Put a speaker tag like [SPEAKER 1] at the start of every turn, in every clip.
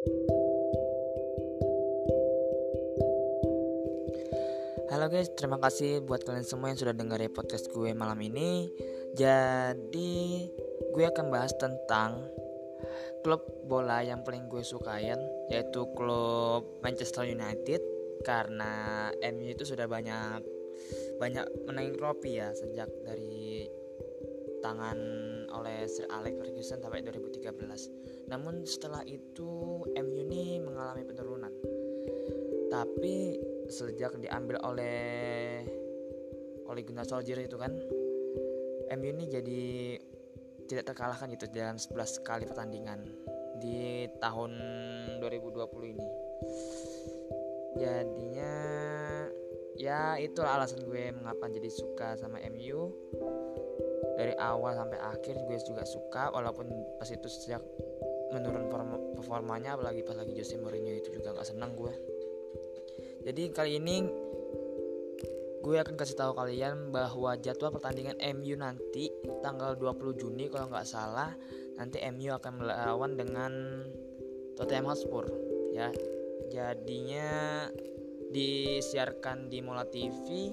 [SPEAKER 1] Halo guys, terima kasih buat kalian semua yang sudah dengerin podcast gue malam ini. Jadi, gue akan bahas tentang klub bola yang paling gue sukain yaitu klub Manchester United karena MU itu sudah banyak banyak menangin trofi ya sejak dari tangan oleh Sir Alex Ferguson sampai 2013. Namun setelah itu MU ini mengalami penurunan. Tapi sejak diambil oleh oleh Gunnar Solskjaer itu kan MU ini jadi tidak terkalahkan gitu dalam 11 kali pertandingan di tahun 2020 ini jadinya ya itulah alasan gue mengapa jadi suka sama MU dari awal sampai akhir gue juga suka walaupun pas itu sejak menurun performanya apalagi pas lagi Jose Mourinho itu juga gak senang gue. Jadi kali ini gue akan kasih tahu kalian bahwa jadwal pertandingan MU nanti tanggal 20 Juni kalau nggak salah nanti MU akan melawan dengan Tottenham Hotspur ya. Jadinya disiarkan di Mola TV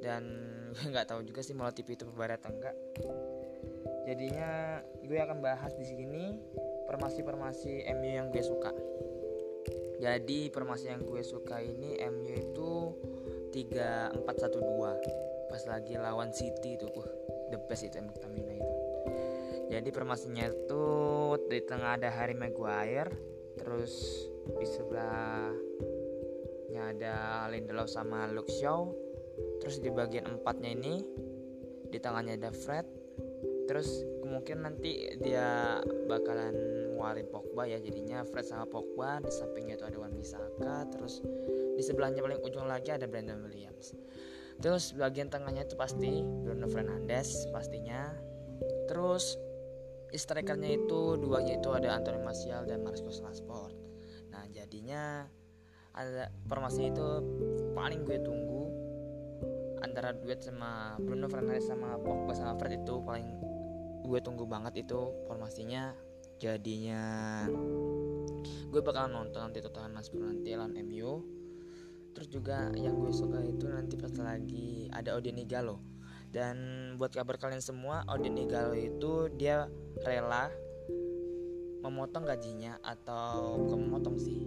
[SPEAKER 1] dan gue nggak tahu juga sih Mola TV itu berbayar atau enggak. Jadinya gue akan bahas di sini formasi-formasi MU yang gue suka. Jadi formasi yang gue suka ini MU itu 3412 pas lagi lawan City itu uh the best itu MU itu. Jadi formasinya itu di tengah ada Harry Maguire terus di sebelahnya ada Lindelof sama Luke Shaw terus di bagian empatnya ini di tangannya ada Fred. Terus kemungkinan nanti dia bakalan ngeluarin Pogba ya jadinya. Fred sama Pogba di sampingnya itu ada Wan Bisaka terus di sebelahnya paling ujung lagi ada Brandon Williams. Terus bagian tengahnya itu pasti Bruno Fernandes pastinya. Terus strikernya itu duanya itu ada Anthony Martial dan Marcus Rashford. Nah jadinya ada formasi itu paling gue tunggu antara duet sama Bruno Fernandes sama Pogba sama Fred itu paling gue tunggu banget itu formasinya. Jadinya gue bakal nonton nanti Tottenham Hotspur nanti lawan MU terus juga yang gue suka itu nanti pas lagi ada Odin Igalo dan buat kabar kalian semua Odin Igalo itu dia rela memotong gajinya atau memotong sih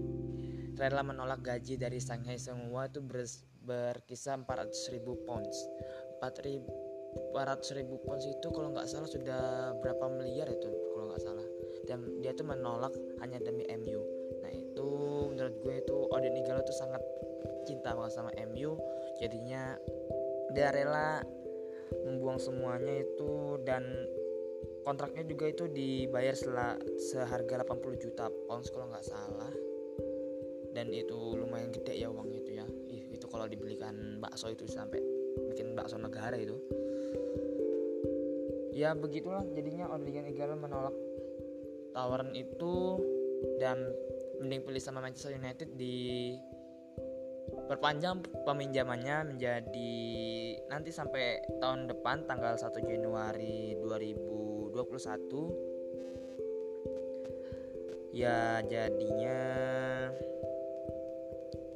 [SPEAKER 1] rela menolak gaji dari Shanghai semua itu ber, berkisar 400 ribu pounds. 400 ribu pounds itu kalau nggak salah sudah berapa miliar itu kalau nggak salah. Dan dia tuh menolak hanya demi MU nah itu menurut gue itu Odin Igalo tuh sangat cinta banget sama MU jadinya dia rela membuang semuanya itu dan kontraknya juga itu dibayar setelah seharga 80 juta pounds kalau nggak salah. Dan itu lumayan gede ya uangnya itu ya. itu kalau dibelikan bakso itu sampai bikin bakso negara itu. Ya begitulah jadinya Odin Igalo menolak tawaran itu dan mending pilih sama Manchester United di perpanjang peminjamannya menjadi nanti sampai tahun depan tanggal 1 Januari 2021 ya jadinya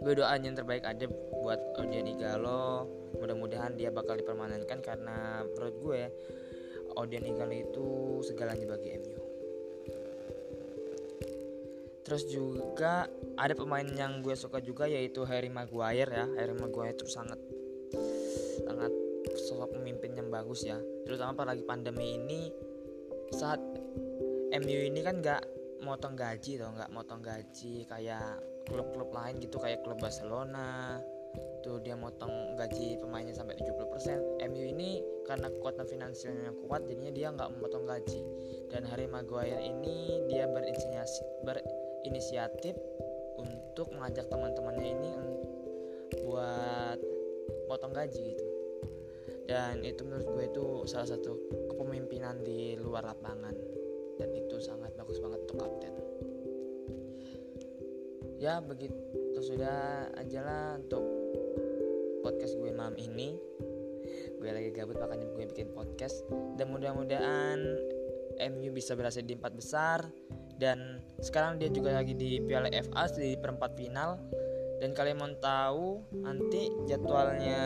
[SPEAKER 1] gue doain yang terbaik aja buat Odion Igalo mudah-mudahan dia bakal dipermanenkan karena menurut gue Odion Igalo itu segalanya bagi MU Terus juga ada pemain yang gue suka juga yaitu Harry Maguire ya. Harry Maguire itu sangat sangat sosok pemimpin yang bagus ya. Terutama lagi pandemi ini saat MU ini kan nggak motong gaji tuh, nggak motong gaji kayak klub-klub lain gitu kayak klub Barcelona. Tuh dia motong gaji pemainnya sampai 70% MU ini karena kekuatan finansialnya kuat jadinya dia nggak memotong gaji. Dan Harry Maguire ini dia berinisiasi ber, inisiatif untuk mengajak teman-temannya ini buat potong gaji gitu. Dan itu menurut gue itu salah satu kepemimpinan di luar lapangan. Dan itu sangat bagus banget untuk kapten ya begitu sudah aja lah untuk podcast gue malam ini. Gue lagi gabut makanya gue bikin podcast. Dan mudah-mudahan MU bisa berhasil di empat besar. Dan sekarang dia juga lagi di Piala FA di perempat final. Dan kalian mau tahu nanti jadwalnya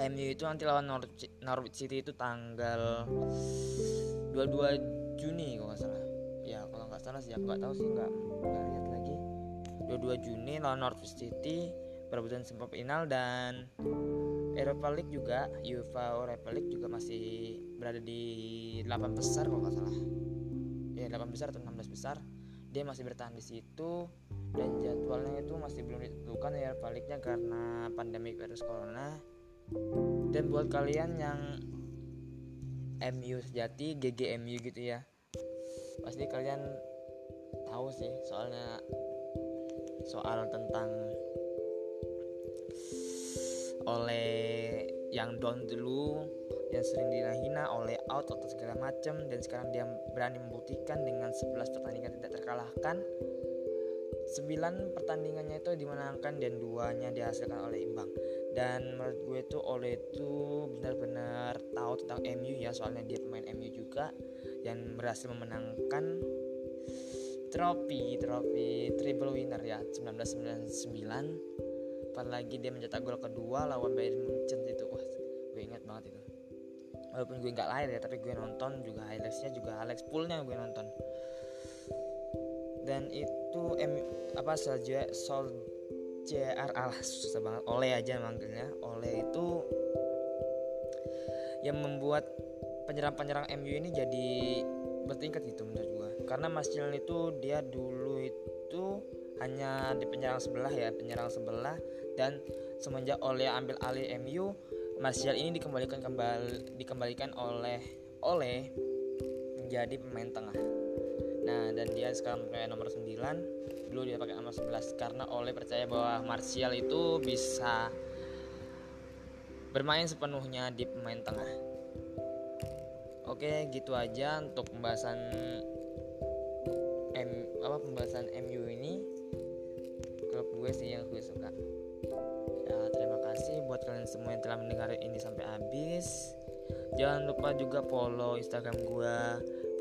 [SPEAKER 1] MU itu nanti lawan Norwich, Norwich City itu tanggal 22 Juni kalau nggak salah. Ya nggak salah sih aku nggak tahu sih nggak nggak lihat lagi. 22 Juni lawan Norwich City perebutan sempat final dan Europa League juga UEFA Europa League juga masih berada di 8 besar kalau nggak salah. Ya 8 besar atau 16 besar. Dia masih bertahan di situ dan jadwalnya itu masih belum ditentukan ya baliknya karena pandemi virus corona. Dan buat kalian yang MU sejati GGMU gitu ya pasti kalian tahu sih soalnya soal tentang oleh yang down dulu yang sering dihina oleh out atau segala macam dan sekarang dia berani membuktikan dengan 11 pertandingan tidak terkalahkan. 9 pertandingannya itu dimenangkan dan duanya dihasilkan oleh imbang. Dan menurut gue itu oleh itu benar-benar tahu tentang MU ya soalnya dia pemain MU juga yang berhasil memenangkan trofi trofi triple winner ya 1999 apalagi dia mencetak gol kedua lawan Bayern Munchen itu. Wah gue ingat banget itu. Walaupun gue nggak lahir ya tapi gue nonton juga highlightsnya juga Alex Poolnya gue nonton. Dan itu M apa saja Sol JR alah susah banget. Oleh aja manggilnya. Oleh itu yang membuat penyerang-penyerang MU ini jadi bertingkat gitu menurut gua. Karena Martial itu dia dulu itu hanya di penyerang sebelah ya penyerang sebelah. Dan semenjak oleh ambil alih MU Martial ini dikembalikan kembali dikembalikan oleh oleh menjadi pemain tengah. Nah, dan dia sekarang pakai nomor 9, dulu dia pakai nomor 11 karena oleh percaya bahwa Martial itu bisa bermain sepenuhnya di pemain tengah. Oke, gitu aja untuk pembahasan M apa pembahasan MU ini. Klub gue sih yang gue suka. Ya, terima kasih buat kalian semua yang telah mendengar ini sampai habis. Jangan lupa juga follow Instagram gue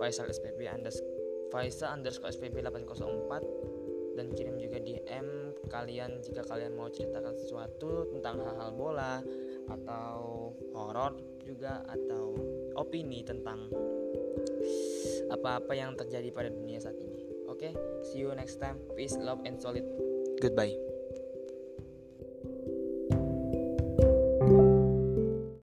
[SPEAKER 1] Faisal SPP underscore Faisa underscore SPB 804 dan kirim juga DM kalian jika kalian mau ceritakan sesuatu tentang hal-hal bola atau horor juga atau opini tentang apa-apa yang terjadi pada dunia saat ini. Oke, okay? see you next time. Peace, love, and solid. Goodbye.